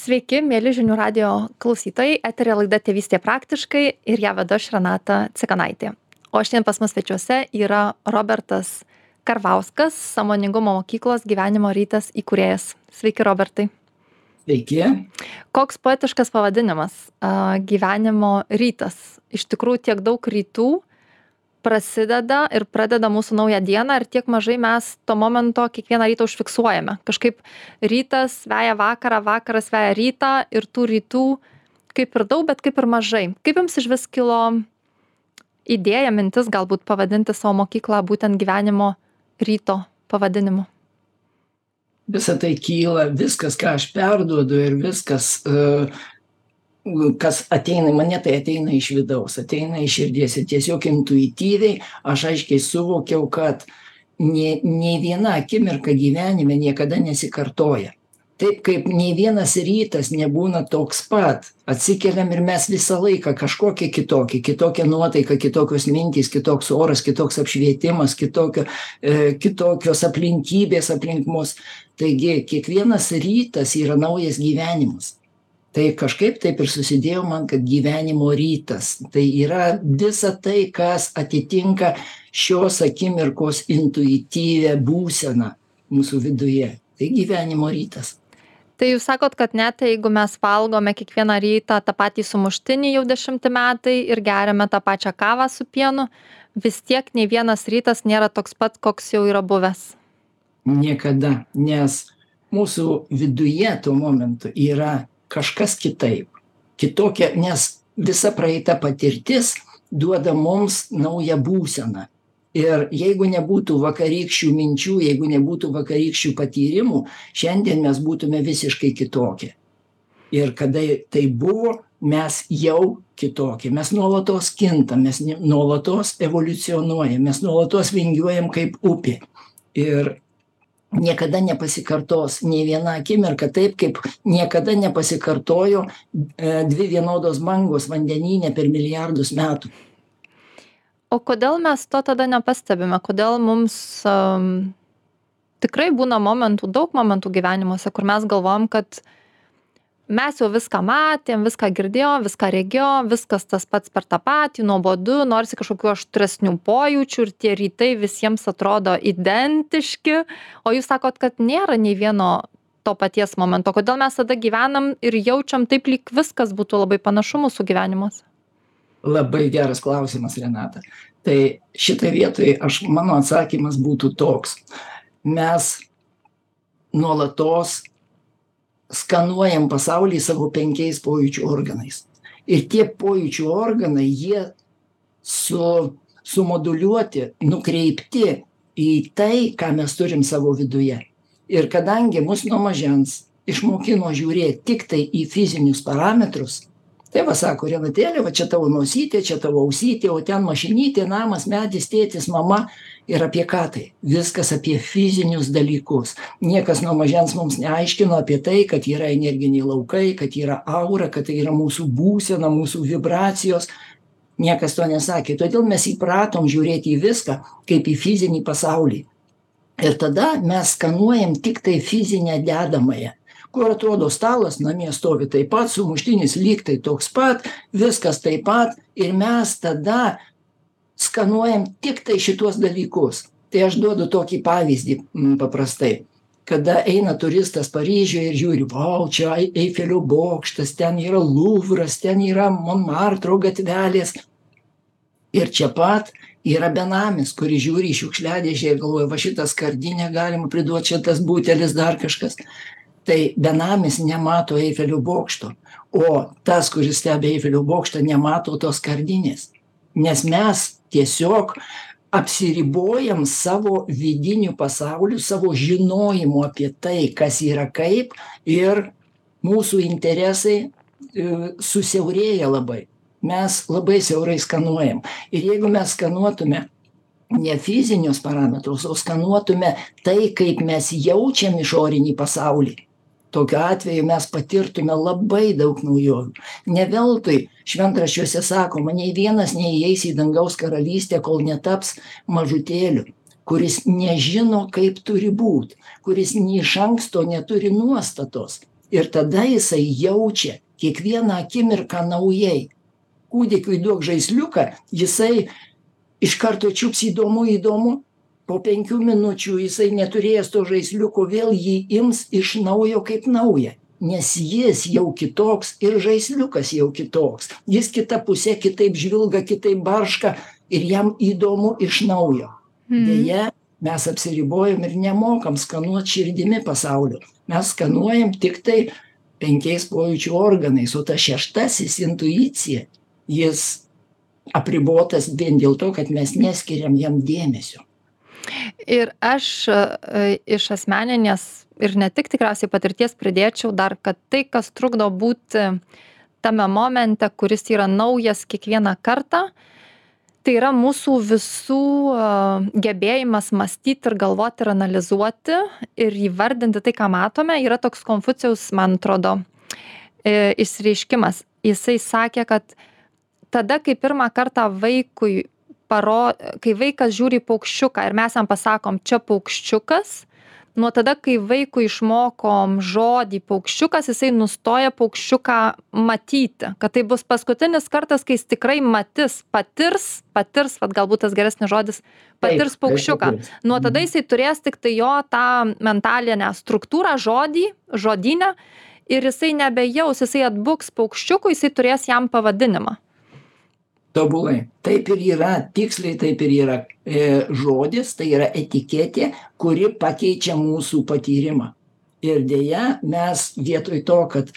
Sveiki, mėly žinių radio klausytojai, eterė laida Tėvystė praktiškai ir ją vedu aš Renata Cikanaitė. O šiandien pas mus svečiuose yra Robertas Karvauskas, Samoningumo mokyklos gyvenimo rytas įkūrėjas. Sveiki, Robertai. Sveiki. Koks poetiškas pavadinimas - gyvenimo rytas. Iš tikrųjų, tiek daug rytų prasideda ir pradeda mūsų naują dieną ir tiek mažai mes to momento kiekvieną rytą užfiksuojame. Kažkaip rytas veja vakarą, vakaras veja rytą ir tų rytų kaip ir daug, bet kaip ir mažai. Kaip jums iš vis kilo idėja, mintis galbūt pavadinti savo mokyklą būtent gyvenimo ryto pavadinimu? Visą tai kyla, viskas, ką aš perduodu ir viskas, uh, kas ateina į mane, tai ateina iš vidaus, ateina iš širdies ir tiesiog intuityviai aš aiškiai suvokiau, kad nei, nei viena akimirka gyvenime niekada nesikartoja. Taip kaip nei vienas rytas nebūna toks pat, atsikeliam ir mes visą laiką kažkokie kitokie, kitokia nuotaika, kitokios mintys, kitoks oras, kitoks apšvietimas, kitokio, e, kitokios aplinkybės aplink mus. Taigi kiekvienas rytas yra naujas gyvenimas tai kažkaip taip ir susidėjo man kad gyvenimo rytas. Tai yra visa tai kas atitinka šios akimirkos intuityvią būseną mūsų viduje. Tai gyvenimo rytas. Tai jūs sakot, kad net jeigu mes valgome kiekvieną rytą tą patį sumuštinį jau dešimti metai ir geriame tą pačią kavą su pienu, vis tiek nei vienas rytas nėra toks pat, koks jau yra buvęs. Niekada, nes mūsų viduje tuo momentu yra kažkas kitaip. Kitokia nes visa praeita patirtis duoda mums naują būseną. Ir jeigu nebūtų vakarykščių minčių jeigu nebūtų vakarykščių patyrimų šiandien mes būtume visiškai kitokie. Ir kada tai buvo mes jau kitokie. Mes nuolatos kintam mes nuolatos evoliucionuojam mes nuolatos vingiuojam kaip upė. Ir niekada nepasikartos nei viena akimirka taip kaip niekada nepasikartojo e, dvi vienodos bangos vandenyne per milijardus metų. O kodėl mes to tada nepastebime? Kodėl mums um, tikrai būna momentų, daug momentų gyvenimuose, kur mes galvom, kad uh, mes jau viską matėm viską girdėjom viską regėjom viskas tas pats per tą patį nuobodu norisi kažkokių aštresnių pojūčių ir tie rytai visiems atrodo identiški o jūs sakot kad nėra nei vieno to paties momento kodėl mes tada gyvenam ir jaučiam taip lyg viskas būtų labai panašu mūsų gyvenimuose Labai geras klausimas, Renata. Tai šitą vietoj aš, mano atsakymas būtų toks. Mes nuolatos skanuojam pasaulį savo penkiais pojūčių organais. Ir tie pojūčių organai, jie su, sumoduliuoti, nukreipti į tai, ką mes turim savo viduje. Ir kadangi mus nuo mažens išmokino žiūrėti tik tai į fizinius parametrus, va sako, Renatėlė, va čia tavo nosytė, čia tavo ausytė, o ten mašinytė, namas, medis, tėtis, mama, ir apie ką tai? Viskas apie fizinius dalykus. Niekas nuo mažens mums neaiškino apie tai kad yra energiniai laukai kad yra aura kad tai yra mūsų būsena mūsų vibracijos. Niekas to nesakė. Todėl mes įpratom žiūrėti į viską kaip į fizinį pasaulį. Ir tada mes skanuojam tiktai fizinę dedamąją kur atrodo stalas namie stovi taip pat sumuštinis lyg tai toks pat viskas taip pat. Ir mes tada skanuojam tiktai šituos dalykus. Tai aš duodu tokį pavyzdį paprastai. Kada eina turistas paryžiuje ir žiūri vau čia eifelio bokštas ten yra luvras ten yra monmartro gatvelės. Ir čia pat yra benamis kuris žiūri į šiukšliadėžę ir galvoja va šitą skardinę galima priduot čia tas butelis dar kažkas tai benamis nemato eifelio bokšto o tas kuris stebi eifelio bokštą nemato tos skardinės. Nes mes tiesiog apsiribojam savo vidiniu pasauliu savo žinojimu apie tai kas yra kaip ir mūsų interesai e, susiaurėja labai. Mes labai siaurai skanuojam. Ir jeigu mes skanuotume ne fizinius parametrus o skanuotume tai kaip mes jaučiam išorinį pasaulį tokiu atveju mes patirtume labai daug naujovių. Ne veltui šventraščiuose sakoma nei vienas neįeis į dangaus karalystę kol netaps mažutėliu kuris nežino kaip turi būt kuris nė iš anksto neturi nuostatos. Ir tada jisai jaučia kiekvieną akimirką naujai. Kūdikiui duok žaisliuką jisai iš karto čiups įdomu įdomu po penkių minučių jisai neturėjęs to žaisliuko vėl jį ims iš naujo kaip naują nes jis jau kitoks ir žaisliukas jau kitoks. Jis kita puse kitaip žvilga kitaip barška ir jam įdomu iš naujo. Deja mes apsiribojam ir nemokam skanuot širdimi pasaulio. Mes skanuojam tiktai penkiais pojūčių organais o tas šeštasis intuicija jis apribotas vien dėl to, kad mes neskiriam jam dėmesio. Ir aš e, iš asmeninės ir ne tik tikriausiai patirties pridėčiau dar, kad tai, kas trukdo būti tame momente, kuris yra naujas kiekvieną kartą, tai yra mūsų visų e, gebėjimas mąstyti ir galvoti ir analizuoti ir įvardinti tai, ką matome, yra toks konfucijaus, man atrodo, e, išreiškimas. Jisai sakė, kad tada kai pirmą kartą vaikui paro kai vaikas žiūri į paukščiuką ir mes jam pasakom čia paukščiukas. Nuo tada kai vaikui išmokom žodį paukščiukas jisai nustoja paukščiuką matyti. Kad tai bus paskutinis kartas kai jis tikrai matys patirs patirs vat galbūt tas geresnis žodis patirs paukščiuką. nuo tada jisai turės tiktai jo tą mentalinę struktūrą žodį žodyne ir jisai nebejaus jisai atbuks paukščiukui jisai turės jam pavadinimą tobulai. Taip ir yra tiksliai taip ir yra. E, žodis tai yra etiketė kuri pakeičia mūsų patyrimą. Ir deja mes vietoj to kad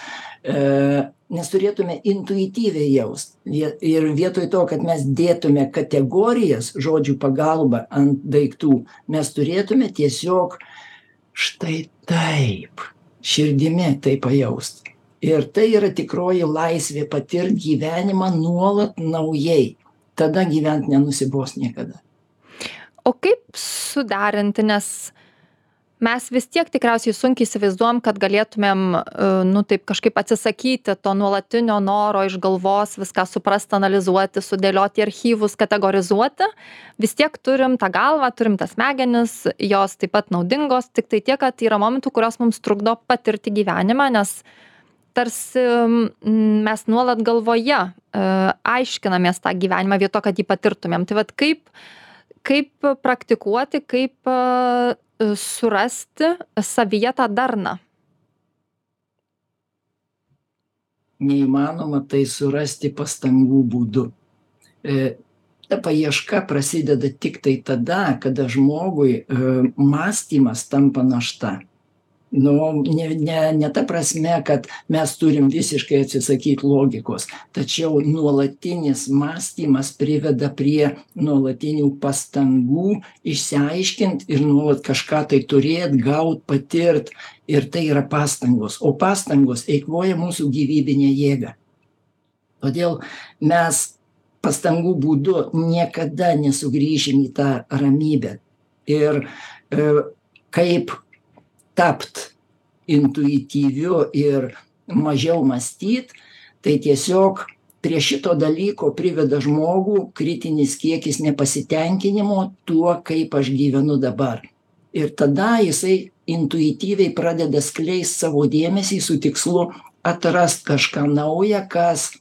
e, nes turėtume intuityviai jaust ir vietoj to kad mes dėtume kategorijas žodžių pagalba ant daiktų mes turėtume tiesiog štai taip širdimi tai pajaust ir tai yra tikroji laisvė patirt gyvenimą nuolat naujai. Tada gyvent nenusibos niekada. O kaip suderinti nes mes vis tiek tikriausiai sunkiai įsivaizduojam kad galėtumėm e, nu taip kažkaip atsisakyti to nuolatinio noro iš galvos viską suprast analizuoti sudėlioti archyvus kategorizuoti. Vis tiek turim tą galvą turim tas smegenis jos taip pat naudingos. Tiktai tiek kad yra momentų kurios mums trukdo patirti gyvenimą nes tarsi mes nuolat galvoje e, aiškinamės tą gyvenimą vietoj to kad jį patirtumėm. Tai vat kaip kaip praktikuoti kaip e, surasti savyje tą darną? Neįmanoma tai surasti pastangų būdu. E, ta paieška prasideda tiktai tada kada žmogui mąstymas tampa našta nu ne ne ne ta prasme kad mes turim visiškai atsisakyt logikos tačiau nuolatinis mąstymas priveda prie nuolatinių pastangų išsiaiškint ir nuolat kažką tai turėt gaut patirt. Ir tai yra pastangos. O pastangos eikvoja mūsų gyvybinę jėgą. Todėl mes pastangų būdu niekada nesugrįšim į tą ramybę. Ir e, kaip tapt intuityviu ir mažiau mąstyt tai tiesiog prie šito dalyko priveda žmogų kritinis kiekis nepasitenkinimo tuo kaip aš gyvenu dabar. Ir tada jisai intuityviai pradeda skleist savo dėmesį su tikslu atrast kažką nauja kas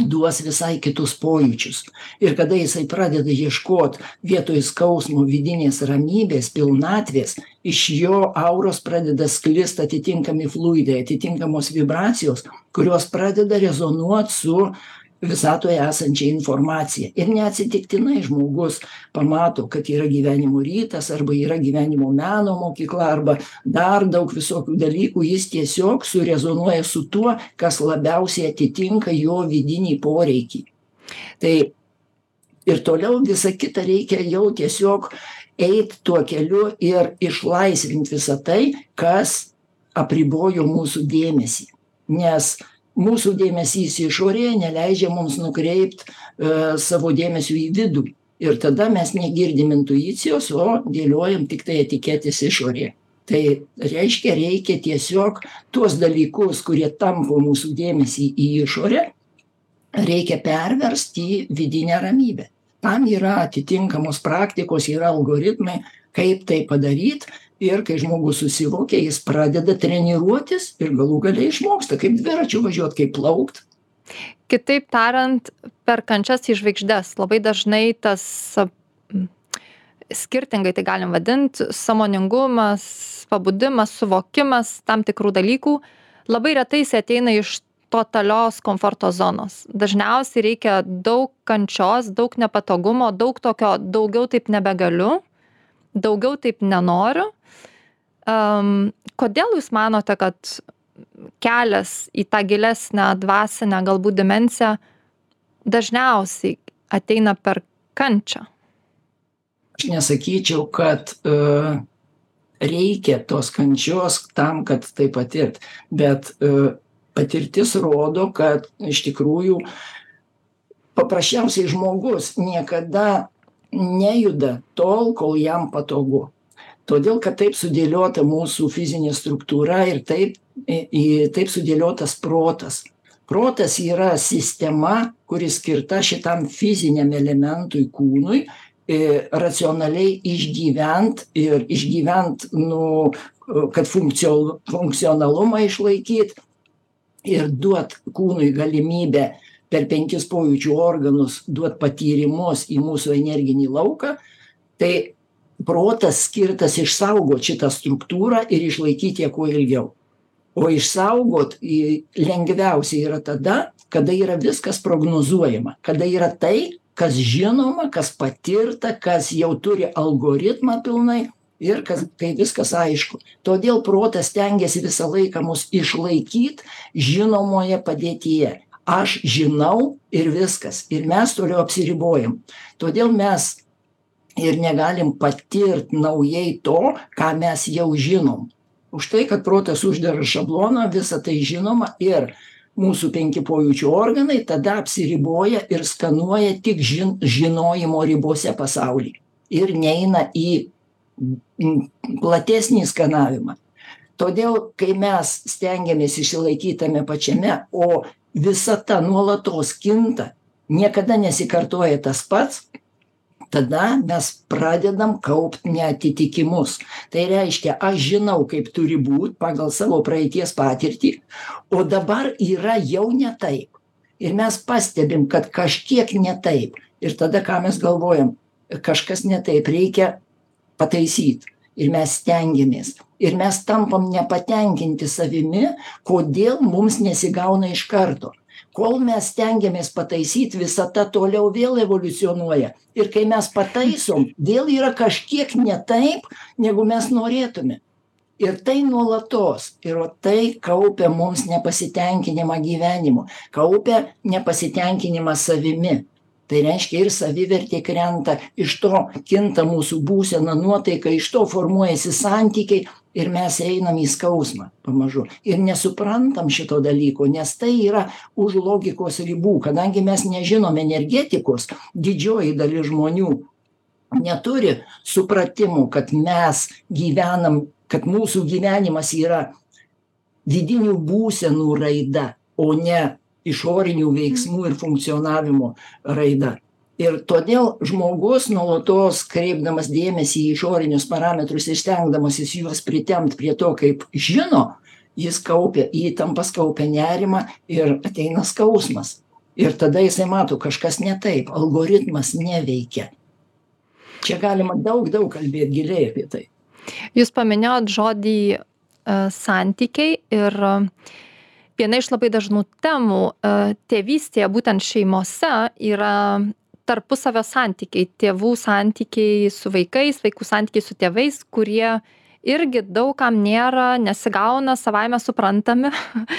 duos visai kitus pojūčius. Ir kada jisai pradeda ieškot vietoj skausmo vidinės ramybės pilnatvės iš jo auros pradeda sklist atitinkami fluidai atitinkamos vibracijos kurios pradeda rezonuot su visatoje esančia informacija ir neatsitiktinai žmogus pamato kad yra gyvenimo rytas arba yra gyvenimo meno mokykla arba dar daug visokių dalykų. Jis tiesiog surezonuoja su tuo kas labiausiai atitinka jo vidinį poreikį. Tai ir toliau visa kita reikia jau tiesiog eit tuo keliu ir išlaisvint visa tai kas apribojo mūsų dėmesį. Nes mūsų dėmesys išorėje neleidžia mums nukreipt e, savo dėmesio į vidų. Ir tada mes negirdim intuicijos o dėliojam tiktai etiketes išorėje tai reiškia reikia tiesiog tuos dalykus kurie tampo mūsų dėmesį į išorę reikia perverst į vidinę ramybę. Tam yra atitinkamos praktikos yra algoritmai kaip tai padaryt ir kai žmogus susivokia jis pradeda treniruotis ir galų gale išmoksta kaip dviračiu važiuot kaip plaukt. Kitaip tariant per kančias į žvaigždes. Labai dažnai tas skirtingai tai galim vadint sąmoningumas pabudimas suvokimas tam tikrų dalykų labai retai jisai ateina iš totalios komforto zonos. Dažniausiai reikia daug kančios daug nepatogumo daug tokio daugiau taip nebegaliu daugiau taip nenoriu um, kodėl jūs manote kad kelias į tą gilesnę dvasinę galbūt dimensiją dažniausiai ateina per kančią? Aš nesakyčiau, kad uh, reikia tos kančios tam, kad tai patirt, bet uh, patirtis rodo, kad iš tikrųjų paprasčiausiai žmogus niekada nejuda tol, kol jam patogu. Todėl, kad taip sudėliota mūsų fizinė struktūra ir taip taip sudėliotas protas. Protas yra sistema, kuri skirta šitam fiziniam elementui kūnui racionaliai išgyvent ir išgyvent, nu, kad funkcio, funkcionalumą išlaikyt ir duot kūnui galimybę per penkis pojūčių organus duot patyrimus į mūsų energinį lauką, tai protas skirtas išsaugot šitą struktūrą ir išlaikyti ją kuo ilgiau. O išsaugot lengviausia yra tada kada yra viskas prognozuojama kada yra tai kas žinoma kas patirta kas jau turi algoritmą pilnai ir kas kai viskas aišku. Todėl protas stengiasi visą laiką mus išlaikyt žinomoje padėtyje aš žinau ir viskas. Ir mes toliau apsiribojam. Todėl mes ir negalim patirt naujai to ką mes jau žinom. Už tai kad protas uždeda šabloną visa tai žinoma ir mūsų penki pojūčių organai tada apsiriboja ir skanuoja tik žin žinojimo ribose pasaulį. Ir neina į platesnį skanavimą. Todėl kai mes stengiamės išsilaikyt tame pačiame o visata nuolatos kinta niekada nesikartoja tas pats tada mes pradedam kaupt neatitikimus. Tai reiškia aš žinau kaip turi būt pagal savo praeities patirtį o dabar yra jau ne taip. Ir mes pastebim kad kažkiek ne taip. Ir tada ką mes galvojam? Kažkas ne taip reikia pataisyt ir mes stengiamės ir mes tampam nepatenkinti savimi kodėl mums nesigauna iš karto. Kol mes stengiamės pataisyt visata toliau vėl evoliucionuoja. Ir kai mes pataisom vėl yra kažkiek ne taip negu mes norėtume. Ir tai nuolatos. Ir va tai kaupia mums nepasitenkinimą gyvenimu kaupia nepasitenkinimą savimi. Tai reiškia ir savivertė krenta iš to kinta mūsų būsena nuotaika iš to formuojasi santykiai ir mes einam į skausmą pamažu. Ir nesuprantam šito dalyko nes tai yra už logikos ribų. Kadangi mes nežinom energetikos didžioji dalis žmonių neturi supratimo kad mes gyvenam kad mūsų gyvenimas yra vidinių būsenų raida o ne išorinių veiksmų ir funkcionavimo raida ir todėl žmogus nuolatos kreipdamas dėmesį į išorinius parametrus ir stengdamasis juos pritempt prie to kaip žino jis kaupia įtampas kaupia nerimą ir ateina skausmas. Ir tada jisai mato kažkas ne taip algoritmas neveikia. Čia galima daug daug kalbėt giliai apie tai. Jūs paminėjot žodį e, santykiai ir viena iš labai dažnų temų e, tėvystėje būtent šeimose yra tarpusavio santykiai tėvų santykiai su vaikais vaikų santykiai su tėvais kurie irgi daug kam nėra nesigauna savaime suprantami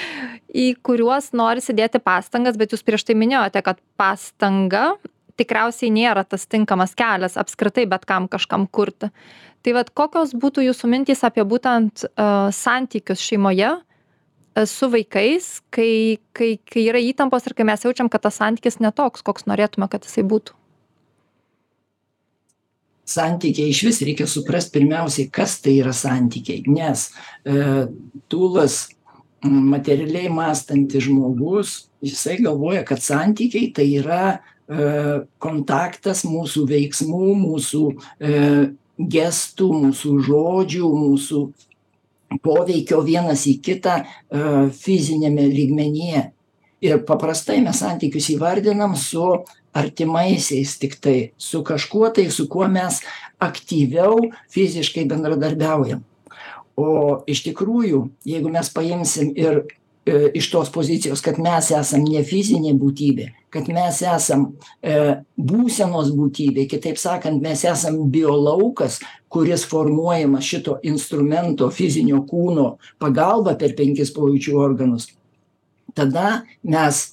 į kuriuos norisi dėti pastangas bet jūs prieš tai minėjote kad pastanga tikriausiai nėra tas tinkamas kelias apskritai bet kam kažkam kurti. Tai vat kokios būtų jūsų mintys apie būtent santykius šeimoje su vaikais kai kai kai yra įtampos ir kai mes jaučiam kad tas santykis ne toks koks norėtume kad jisai būtų. Santykiai išvis reikia suprast pirmiausiai kas tai yra santykiai nes e, tūlas materialiai mąstantis žmogus jisai galvoja kad santykiai tai yra e, kontaktas mūsų veiksmų mūsų e, gestų mūsų žodžių mūsų poveikio vienas į kitą e, fiziniame lygmenyje. Ir paprastai mes santykius įvardinam su artimaisiais tiktai su kažkuo tai su kuo mes aktyviau fiziškai bendradarbiaujam. O iš tikrųjų jeigu mes paimsim ir iš tos pozicijos kad mes esam ne fizinė būtybė kad mes esam e, būsenos būtybė. Kitaip sakant mes esam biolaukas kuris formuojamas šito instrumento fizinio kūno pagalba per penkis pojūčių organus. Tada mes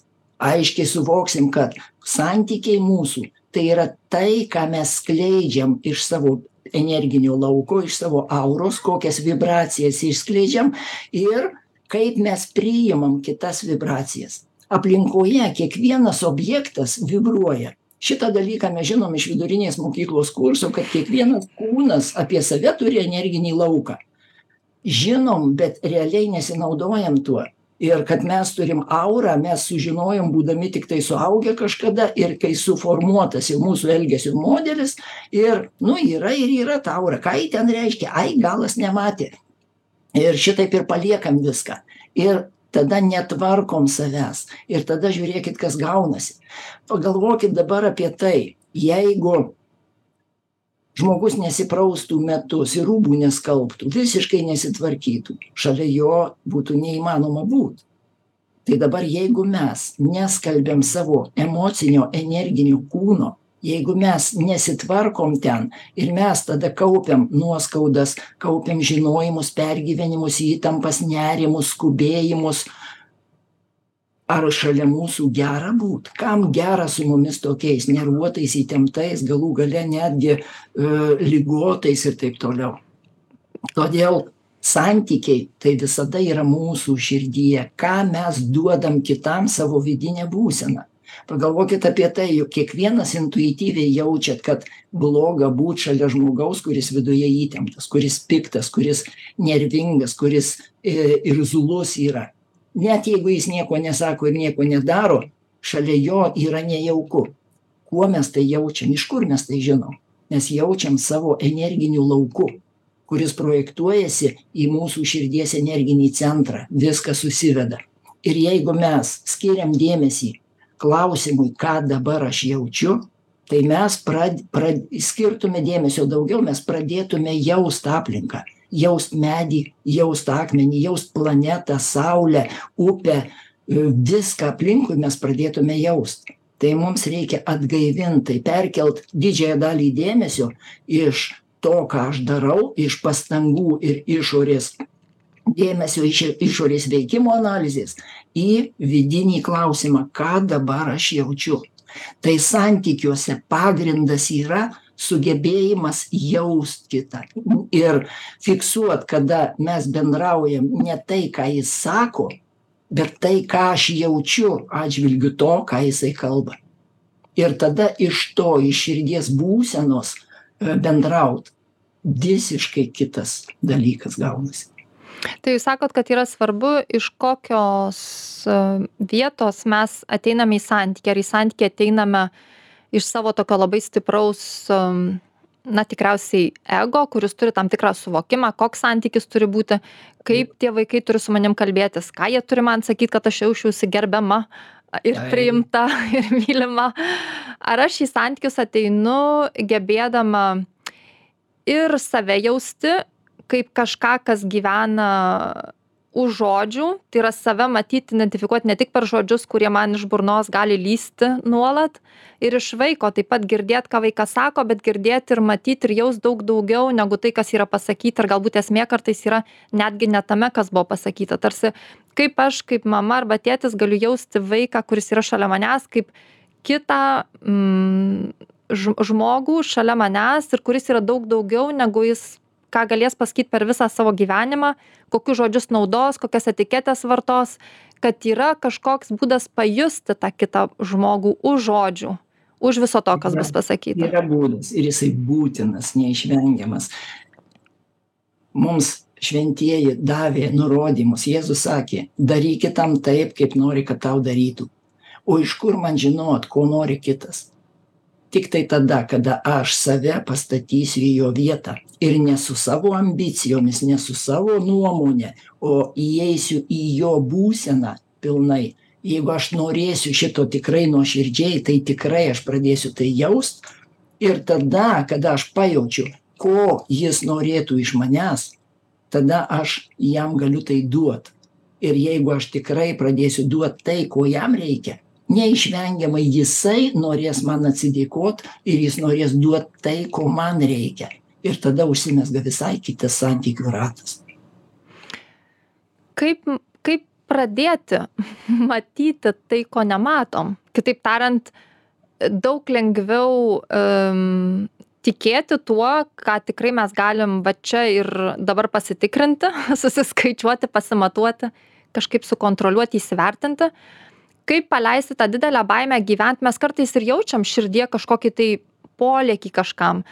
aiškiai suvoksim kad santykiai mūsų tai yra tai ką mes skleidžiam iš savo energinio lauko iš savo auros kokias vibracijas išskleidžiam ir kaip mes priimam kitas vibracijas. Aplinkoje kiekvienas objektas vibruoja. Šitą dalyką mes žinom iš vidurinės mokyklos kursų kad kiekvienas kūnas apie save turi energinį lauką. Žinom bet realiai nesinaudojam tuo. Ir kad mes turim aurą mes sužinojom būdami tiktai suaugę kažkada ir kai suformuotas jau mūsų elgesio modelis ir nu yra ir yra ta aura. Ką ji ten reiškia? Ai galas nematė ir šitaip ir paliekam viską. Ir tada netvarkom savęs. Ir tada žiūrėkit kas gaunasi. Pagalvokit dabar apie tai jeigu žmogus nesipraustų metus ir rūbų neskalbtų visiškai nesitvarkytų šalia jo būtų neįmanoma būt. Tai dabar jeigu mes neskalbiam savo emocinio energinio kūno jeigu mes nesitvarkom ten ir mes tada kaupiam nuoskaudas kaupiam žinojimus pergyvenimus įtampas nerimus skubėjimus ar šalia mūsų gera būt? Kam gera su mumis tokiais nervuotais įtemptais galų gale netgi e, ligotais ir taip toliau? Todėl santykiai tai visada yra mūsų širdyje. Ką mes duodam kitam savo vidine būsena pagalvokit apie tai juk kiekvienas intuityviai jaučiat kad bloga būt šalia žmogaus kuris viduje įtemptas kuris piktas kuris nervingas kuris e, irzlus yra. Net jeigu jis nieko nesako ir nieko nedaro šalia jo yra nejauku. Kuo mes tai jaučiam? Iš kur mes tai žinom? Mes jaučiam savo energiniu lauku kuris projektuojasi į mūsų širdies energinį centrą. Viskas susiveda. Ir jeigu mes skiriam dėmesį klausimui ką dabar aš jaučiu tai mes prad prad skirtume dėmesio daugiau mes pradėtume jaust aplinką jaust medį jaust akmenį jaust planetą saulę upę e, viską aplinkui mes pradėtume jaust. Tai mums reikia atgaivint tai perkelt didžiąją dalį dėmesio iš to ką aš darau iš pastangų ir išorės dėmesio iš išorės veikimo analizės į vidinį klausimą ką dabar aš jaučiu. Tai santykiuose pagrindas yra sugebėjimas jaust kitą ir fiksuot kada mes bendraujam ne tai ką jis sako bet tai ką aš jaučiu atžvilgiu to ką jisai kalba. Ir tada iš to iš širdies būsenos e, bendraut. Visiškai kitas dalykas gaunasi Tai jūs sakot, kad yra svarbu, iš kokios e, vietos mes ateiname į santykį, ar į santykį ateiname iš savo tokio labai stipraus um, na tikriausiai ego kuris turi tam tikrą suvokimą koks santykis turi būti kaip tie vaikai turi su manim kalbėtis ką jie turi man sakyt kad aš jausčiausi gerbiama ir priimta ir mylima. Ar aš į santykius ateinu gebėdama ir save jausti kaip kažką kas gyvena už žodžių tai yra save matyt identifikuot ne tik per žodžius kurie man iš burnos gali lįsti nuolat ir iš vaiko taip pat girdėt ką vaikas sako bet girdėt ir matyt ir jaust daug daugiau negu tai kas yra pasakyta ir galbūt esmė kartais yra netgi ne tame kas buvo pasakyta. Tarsi kaip aš kaip mama arba tėtis galiu jausti vaiką kuris yra šalia manęs kaip kitą mm, žmogų šalia manęs ir kuris yra daug daugiau negu jis ką galės pasakyt per visą savo gyvenimą kokius žodžius naudos kokias etiketes vartos kad yra kažkoks būdas pajusti tą kitą žmogų už žodžių už viso to kas bus pasakyta. yra būdas ir jisai būtinas neišvengiamas. Mums šventieji davė nurodymus. Jėzus sakė daryk kitam taip kaip nori kad tau darytų. O iš kur man žinot ko nori kitas tiktai tada kada aš save pastatysiu į jo vietą. Ir ne su savo ambicijomis ne su savo nuomone o įeisiu į jo būseną pilnai. Jeigu aš norėsiu šito tikrai nuoširdžiai tai tikrai aš pradėsiu tai jaust. Ir tada kada aš pajaučiu ko jis norėtų iš manęs tada aš jam galiu tai duot. Ir jeigu aš tikrai pradėsiu duot tai ko jam reikia neišvengiamai jisai norės man atsidėkot ir jis norės duot tai ko man reikia. Ir tada užsimezga visai kitas santykių ratas. Kaip kaip pradėti matyti tai ko nematom? Kitaip tariant daug lengviau um, tikėti tuo ką tikrai mes galim va čia ir dabar pasitikrinti susiskaičiuoti pasimatuoti kažkaip sukontroliuoti įsivertinti kaip paleisti tą didelę baimę gyvent mes kartais ir jaučiam širdyje kažkokį tai polėkį kažkam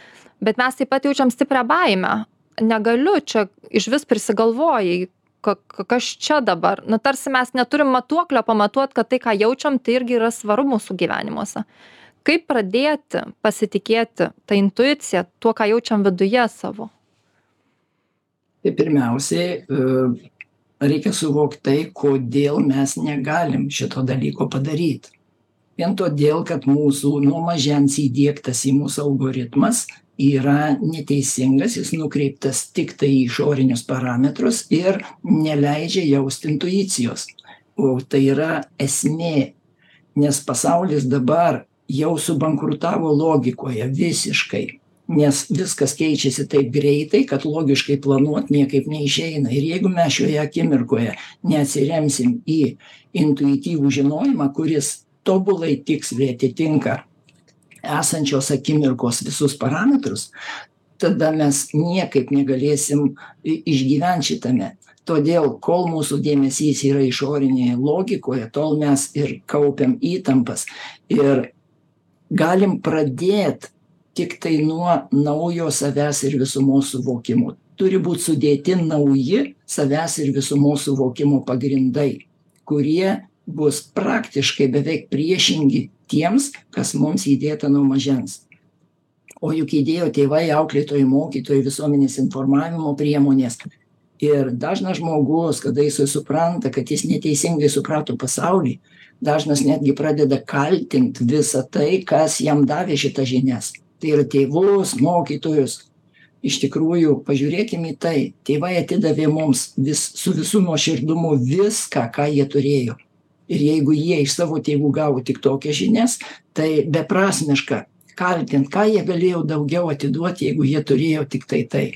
bet mes taip pat jaučiam stiprią baimę. Negaliu čia išvis prisigalvojai ka kas čia dabar. Nu tarsi mes neturim matuoklio pamatuot kad tai ką jaučiam tai irgi yra svaru mūsų gyvenimuose. Kaip pradėti pasitikėti ta intuicija tuo ką jaučiam viduje savo? Tai pirmiausiai e, reikia suvokt tai kodėl mes negalim šito dalyko padaryt. Vien todėl kad mūsų nuo mažens įdiegtas į mūsų algoritmas yra neteisingas jis nukreiptas tiktai į išorinius parametrus ir neleidžia jaust intuicijos. O tai yra esmė nes pasaulis dabar jau subankrutavo logikoje visiškai nes viskas keičiasi taip greitai kad logiškai planuot niekaip neišeina. Ir jeigu mes šioje akimirkoje neatsiremsim į intuityvų žinojimą kuris tobulai tiksliai atitinka esančios akimirkos visus parametrus tada mes niekaip negalėsim išgyvent šitame. Todėl kol mūsų dėmesys yra išorinėje logikoje tol mes ir kaupiam įtampas ir galim pradėt tiktai nuo naujo savęs ir visumos suvokimo. Turi būt sudėti nauji savęs ir visumos suvokimo pagrindai kurie bus praktiškai beveik priešingi tiems kas mums įdėta nuo mažens. O juk įdėjo tėvai auklėtojai mokytojai visuomenės informavimo priemonės. Ir dažnas žmogus kada jisai supranta kad jis neteisingai suprato pasaulį dažnas netgi pradeda kaltint visa tai kas jam davė šitas žinias tai yra tėvus mokytojus. Iš tikrųjų pažiūrėkim į tai. Tėvai atidavė mums vis su visu nuoširdumu viską ką jie turėjo. Ir jeigu jie iš savo tėvų gavo tik tokias žinias tai beprasmiška kaltint ką jie galėjo daugiau atiduot jeigu jie turėjo tiktai tai.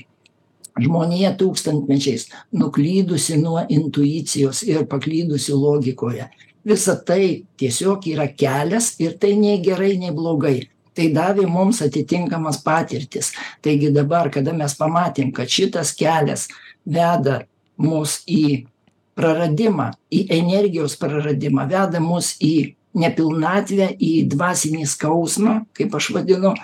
Žmonija tūkstantmečiais nuklydusi nuo intuicijos ir paklydusi logikoje. Visa tai tiesiog yra kelias ir tai nei gerai nei blogai tai davė mums atitinkamas patirtis. Taigi dabar kada mes pamatėm kad šitas kelias veda mus į praradimą į energijos praradimą veda mus į nepilnatvę į dvasinį skausmą kaip aš vadinu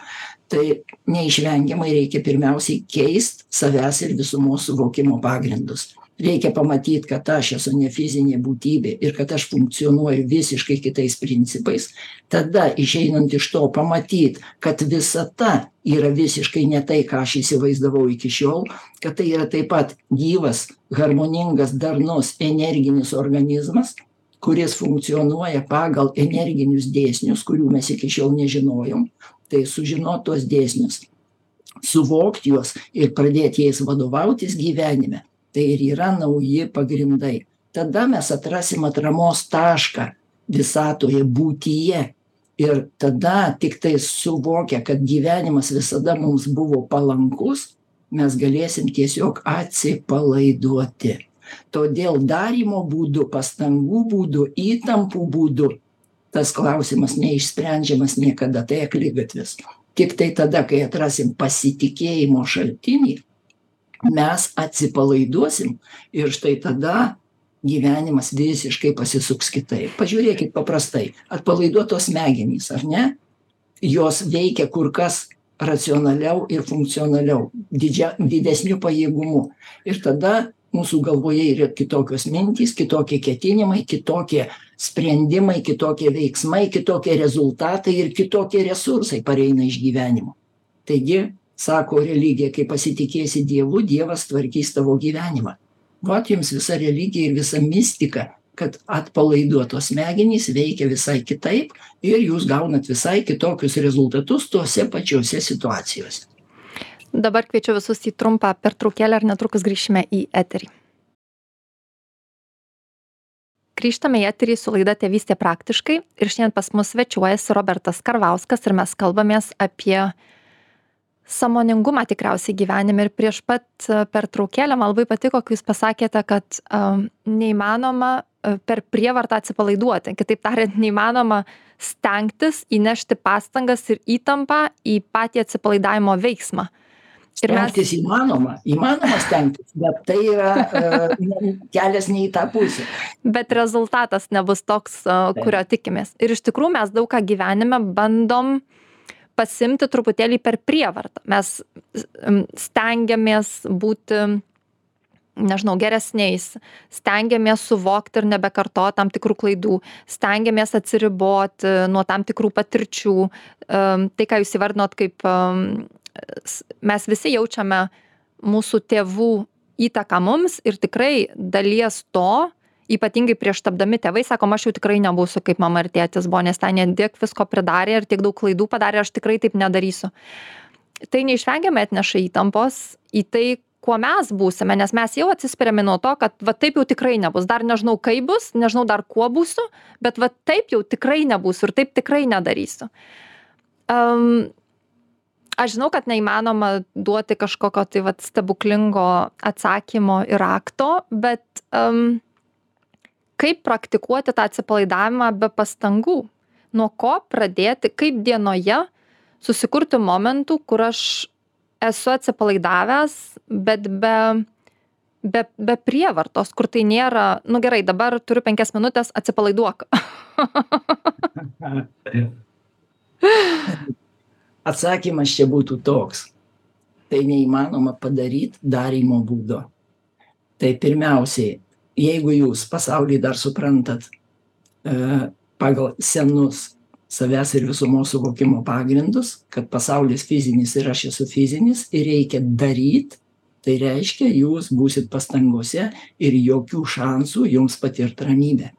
tai neišvengiamai reikia pirmiausiai keist savęs ir visumos suvokimo pagrindus reikia pamatyt kad aš esu ne fizinė būtybė ir kad aš funkcionuoju visiškai kitais principais. Tada išeinant iš to pamatyt kad visata yra visiškai ne tai ką aš įsivaizdavau iki šiol kad tai yra taip pat gyvas harmoningas darnus energinis organizmas kuris funkcionuoja pagal energinius dėsnius kurių mes iki šiol nežinojom. Tai sužinot tuos dėsnius suvokt juos ir pradėt jais vadovautis gyvenime tai ir yra nauji pagrindai. Tada mes atrasim atramos tašką visatoje būtyje. Ir tada tiktai suvokę kad gyvenimas visada mums buvo palankus mes galėsim tiesiog atsipalaiduoti. Todėl darymo būdu pastangų būdu įtampų būdu tas klausimas neišsprendžiamas niekada tai akligatvis. Tiktai tada kai atrasim pasitikėjimo šaltinį mes atsipalaiduosim ir štai tada gyvenimas visiškai pasisuks kitaip. Pažiūrėkit paprastai atpalaiduotos smegenys ar ne? Jos veikia kur kas racionaliau ir funkcionaliau didžia didesniu pajėgumu. Ir tada mūsų galvoje yra kitokios mintys kitokie ketinimai kitokie sprendimai kitokie veiksmai kitokie rezultatai ir kitokie resursai pareina iš gyvenimo. Taigi sako religija kai pasitikėsi dievu dievas tvarkys tavo gyvenimą vat jums visa religija ir visa mistika kad atpalaiduotos smegenys veikia visai kitaip ir jūs gaunat visai kitokius rezultatus tose pačiose situacijose Dabar kviečiu visus į trumpą pertraukėlę ir netrukus grįšime į eterį. Grįžtame į eterį su laida Tėvystė praktiškai ir šiandien pas mus svečiuojasi Robertas Karvauskas ir mes kalbamės apie samoningumą tikriausiai gyvenime ir prieš pat pertraukėlę man labai patiko, kai jūs pasakėte, kad um, neįmanoma per prievartą atsipalaiduoti. Kitaip tariant, neįmanoma stengtis įnešti pastangas ir įtampą į patį atsipalaidavimo veiksmą. Uh, Stengtis mes... įmanoma, įmanoma stengtis, bet tai yra uh, kelias ne į tą pusę. Bet rezultatas nebus toks, uh, kurio tikimės. Ir iš tikrųjų mes daug ką gyvenime bandom pasimti truputėlį per prievartą. Mes stengiamės būti, nežinau, geresniais, stengiamės suvokti ir nebekartoti tam tikrų klaidų, stengiamės atsiriboti nuo tam tikrų patirčių. Tai, ką jūs įvardinot kaip mes visi jaučiame mūsų tėvų įtaką mums ir tikrai dalies to, ypatingai prieš tapdami tėvai, sakom, aš jau tikrai nebūsiu kaip mama ir tėtis buvo, nes ten tiek visko pridarė ir tiek daug klaidų padarė, aš tikrai taip nedarysiu. Tai neišvengiamai atneša įtampos į tai, kuo mes būsime, nes mes jau atsispiriame nuo to, kad va taip jau tikrai nebus, dar nežinau kaip bus, nežinau dar kuo būsiu, bet va taip jau tikrai nebūsiu ir taip tikrai nedarysiu. Um, aš žinau kad neįmanoma duoti kažkokio tai vat stebuklingo atsakymo ir rakto bet um, kaip praktikuoti tą atsipalaidavimą be pastangų nuo ko pradėti kaip dienoje susikurti momentų kur aš esu atsipalaidavęs bet be be be prievartos kur tai nėra nu gerai dabar turiu penkias minutes atsipalaiduok atsakymas čia būtų toks. Tai neįmanoma padaryti darymo būdu. Tai pirmiausiai, jeigu jūs pasaulį dar suprantat e, pagal senus savęs ir visumos suvokimo pagrindus, kad pasaulis fizinis ir aš esu fizinis ir reikia daryti, tai reiškia, jūs būsit pastangose ir jokių šansų jums patirti ramybę.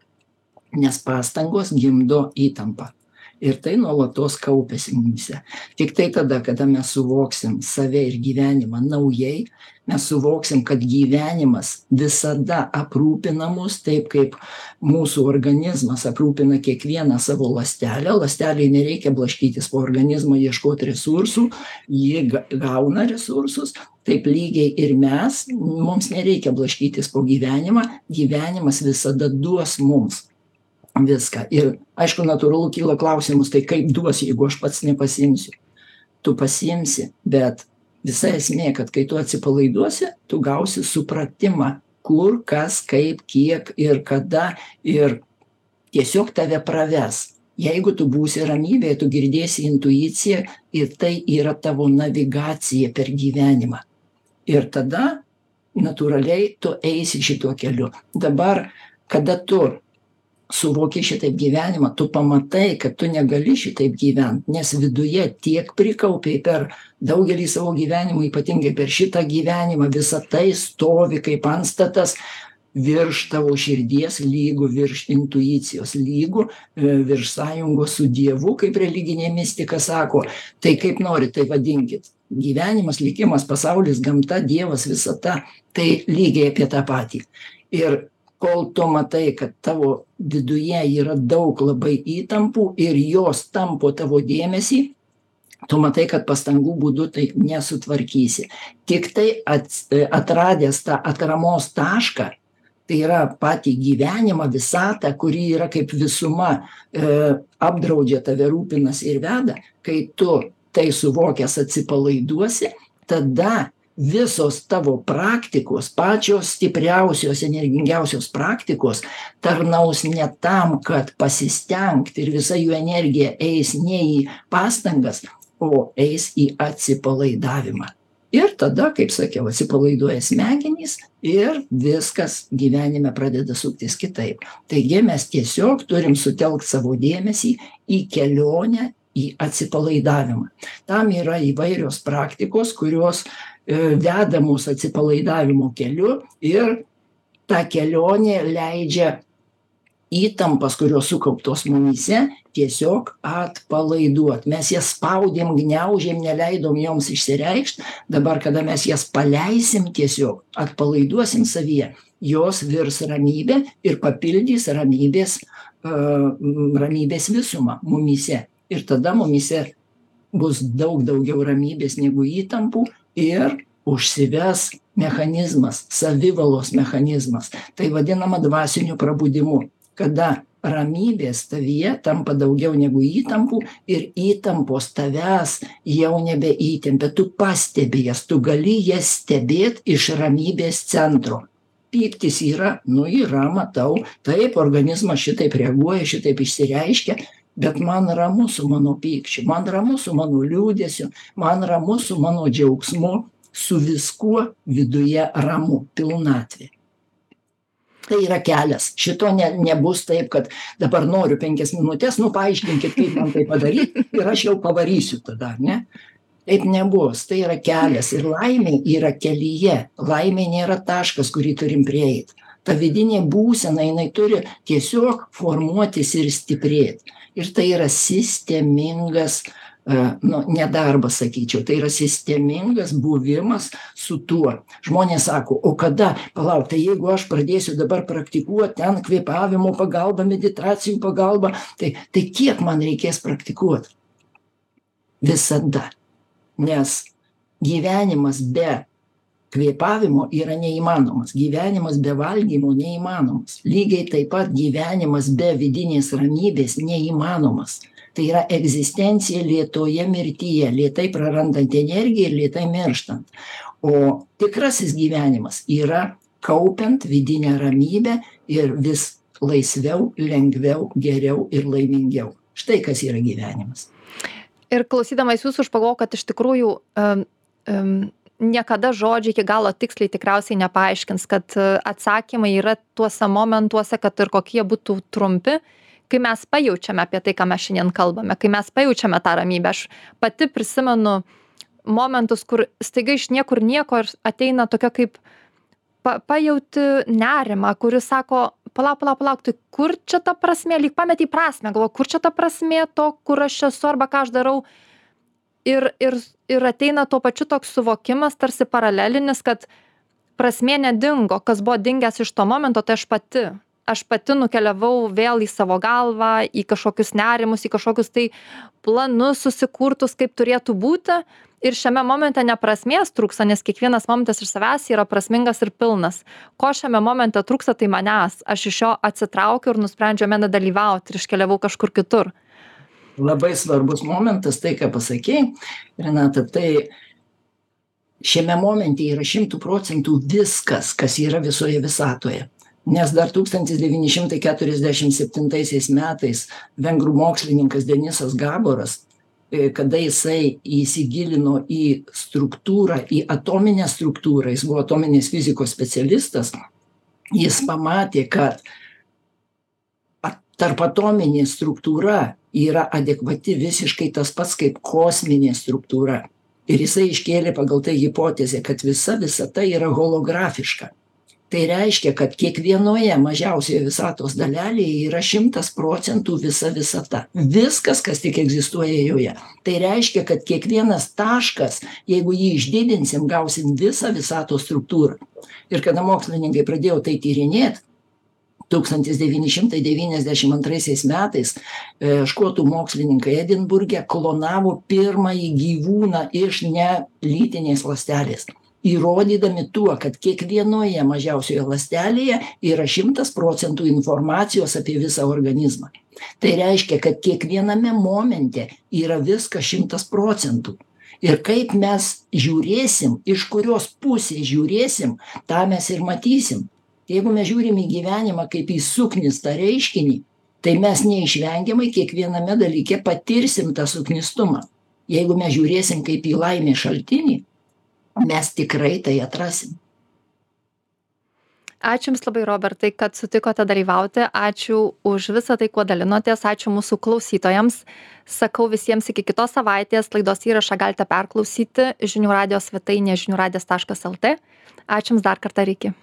Nes pastangos gimdo įtampą ir tai nuolatos kaupiasi mumyse. Tiktai tada kada mes suvoksim save ir gyvenimą naujai mes suvoksim kad gyvenimas visada aprūpina mus taip kaip mūsų organizmas aprūpina kiekvieną savo ląstelę. Ląstelei nereikia blaškytis po organizmą ieškot resursų ji gauna resursus. Taip lygiai ir mes mums nereikia blaškytis po gyvenimą. Gyvenimas visada duos mums viską. Ir aišku natūralu kyla klausimas tai kaip duos jeigu aš pats nepasiimsiu? Tu pasiimsi bet visa esmė kad kai tu atsipalaiduosi tu gausi supratimą kur kas kaip kiek ir kada ir tiesiog tave praves. Jeigu tu būsi ramybėje tu girdėsi intuiciją ir tai yra tavo navigacija per gyvenimą. Ir tada natūraliai tu eisi šituo keliu. Dabar kada tu suvoki šitaip gyvenimą tu pamatai kad tu negali šitaip gyvent nes viduje tiek prikaupei per daugelį savo gyvenimų ypatingai per šitą gyvenimą visa tai stovi kaip antstatas virš tavo širdies lygu virš intuicijos lygu e, virš sąjungos su dievu kaip religinė mistika sako. Tai kaip norit tai vadinkit. Gyvenimas likimas pasaulis gamta dievas visata tai lygiai apie tą patį. Ir kol tu matai kad tavo viduje yra daug labai įtampų ir jos tampo tavo dėmesį tu matai kad pastangų būdu tai nesutvarkysi. Tiktai ats atradęs tą atramos tašką tai yra patį gyvenimą visatą kuri yra kaip visuma e, apdraudžia tave rūpinasi ir veda kai tu tai suvokęs atsipalaiduosi tada visos tavo praktikos pačios stipriausios energingiausios praktikos tarnaus ne tam kad pasistengt ir visa jų energija eis ne į pastangas o eis į atsipalaidavimą. Ir tada kaip sakiau atsipalaiduoja smegenys ir viskas gyvenime pradeda suktis kitaip. Taigi mes tiesiog turim sutelkt savo dėmesį į kelionę į atsipalaidavimą. Tam yra įvairios praktikos kurios e, veda mus atsipalaidavimo keliu ir ta kelionė leidžia įtampas kurios sukauptos mumyse tiesiog atpalaiduot. Mes jas spaudėm gniaužėm neleidom joms išsireikšt. Dabar kada mes jas paleisim tiesiog atpalaiduosim savyje jos virs ramybe ir papildys ramybės ramybės visumą mumyse ir tada mumyse bus daug daugiau ramybės negu įtampų ir užsives mechanizmas savivalos mechanizmas. Tai vadinama dvasiniu prabudimu kada ramybės tavyje tampa daugiau negu įtampų ir įtampos tavęs jau nebeįtempia. Tu pastebi jas tu gali jas stebėt iš ramybės centro. Pyktis yra nu yra matau taip organizmas šitaip reaguoja šitaip išsireiškia bet man ramu su mano pykčiu man ramu su mano liūdesiu man ramu su mano džiaugsmu su viskuo viduje ramu pilnatvė. Tai yra kelias. Šito ne nebus taip kad dabar noriu penkias minutes nu paaiškinkit kaip man tai padaryt ir aš jau pavarysiu tada ne? Taip nebus. Tai yra kelias. Ir laimė yra kelyje. Laimė nėra taškas kurį turim prieit. Ta vidinė būsena jinai turi tiesiog formuotis ir stiprėt ir tai yra sistemingas nu ne darbas sakyčiau tai yra sistemingas buvimas su tuo. Žmonės sako o kada? Palauk tai jeigu aš pradėsiu dabar praktikuot ten kvėpavimo pagalba meditacijų pagalba tai tai kiek man reikės praktikuot? Visada. Nes gyvenimas be kvėpavimo yra neįmanomas gyvenimas be valgymo neįmanomas lygiai taip pat gyvenimas be vidinės ramybės neįmanomas. Tai yra egzistencija lėtoje mirtyje lėtai prarandant energiją ir lėtai mirštant. O tikrasis gyvenimas yra kaupiant vidinę ramybę ir vis laisviau lengviau geriau ir laimingiau. Štai kas yra gyvenimas. Ir klausydamas jūsų aš pagalvojau kad iš tikrųjų um, um, niekada žodžiai iki galo tiksliai tikriausiai nepaaiškins kad atsakymai yra tuose momentuose kad ir kokie būtų trumpi. Kai mes pajaučiame apie tai ką mes šiandien kalbame kai mes pajaučiame tą ramybę aš pati prisimenu momentus kur staiga iš niekur nieko ir ateina tokia kaip pa pajauti nerimą kuris sako palauk palauk palauk tai kur čia ta prasmė? Lyg pametei prasmę galvoju kur čia ta prasmė to kur aš esu arba ką aš darau ir ir ir ateina tuo pačiu toks suvokimas tarsi paralelinis kad prasmė nedingo. Kas buvo dingęs iš to momento tai aš pati. Aš pati nukeliavau vėl į savo galvą į kažkokius nerimus į kažkokius tai planus susikurtus kaip turėtų būti. Ir šiame momente ne prasmės trūksta nes kiekvienas momentas iš savęs yra prasmingas ir pilnas. Ko šiame momente trūksta tai manęs. Aš iš jo atsitraukiau ir nusprendžiau jame nedalyvaut ir iškeliavau kažkur kitur labai svarbus momentas tai ką pasakei renata tai šiame momente yra šimtu procentų viskas kas yra visoje visatoje. Nes dar tūkstantis devyni šimtai keturiasdešim septintaisiais metais vengrų mokslininkas denisas gaboras e, kada jisai įsigilino į struktūrą į atominę struktūrą jis buvo atominės fizikos specialistas jis pamatė kad tarpatominė struktūra yra adekvati visiškai tas pats kaip kosminė struktūra. Ir jisai iškėlė pagal tai hipotezę kad visa visata yra holografiška. Tai reiškia kad kiekvienoje mažiausioje visatos dalelėje yra šimtas procentų visa visata viskas kas tik egzistuoja joje. Tai reiškia kad kiekvienas taškas jeigu jį išdidinsim gausim visą visatos struktūrą. Ir kada mokslininkai pradėjo tai tyrinėt tūkstantis devyni šimtai devyniasdešim antraisiais metais e, škotų mokslininkai edinburge klonavo pirmąjį gyvūną iš nelytinės ląstelės įrodydami tuo kad kiekvienoje mažiausioje ląstelėje yra šimtas procentų informacijos apie visą organizmą. Tai reiškia kad kiekviename momente yra viskas šimtas procentų. Ir kaip mes žiūrėsim iš kurios pusės žiūrėsim tą mes ir matysim jeigu mes žiūrim į gyvenimą kaip į suknistą reiškinį tai mes neišvengiamai kiekviename dalyke patirsim tą suknistumą jeigu mes žiūrėsim kaip į laimės šaltinį mes tikrai tai atrasim. ačiū jums labai robertai kad sutikote dalyvauti. Ačiū už visa tai kuo dalinotės. Ačiū mūsų klausytojams. Sakau visiems iki kitos savaitės. Laidos įrašą galite perklausyti žinių radijo svetainėje žinių radijas taškas lt. Ačiū jums dar kartą ir iki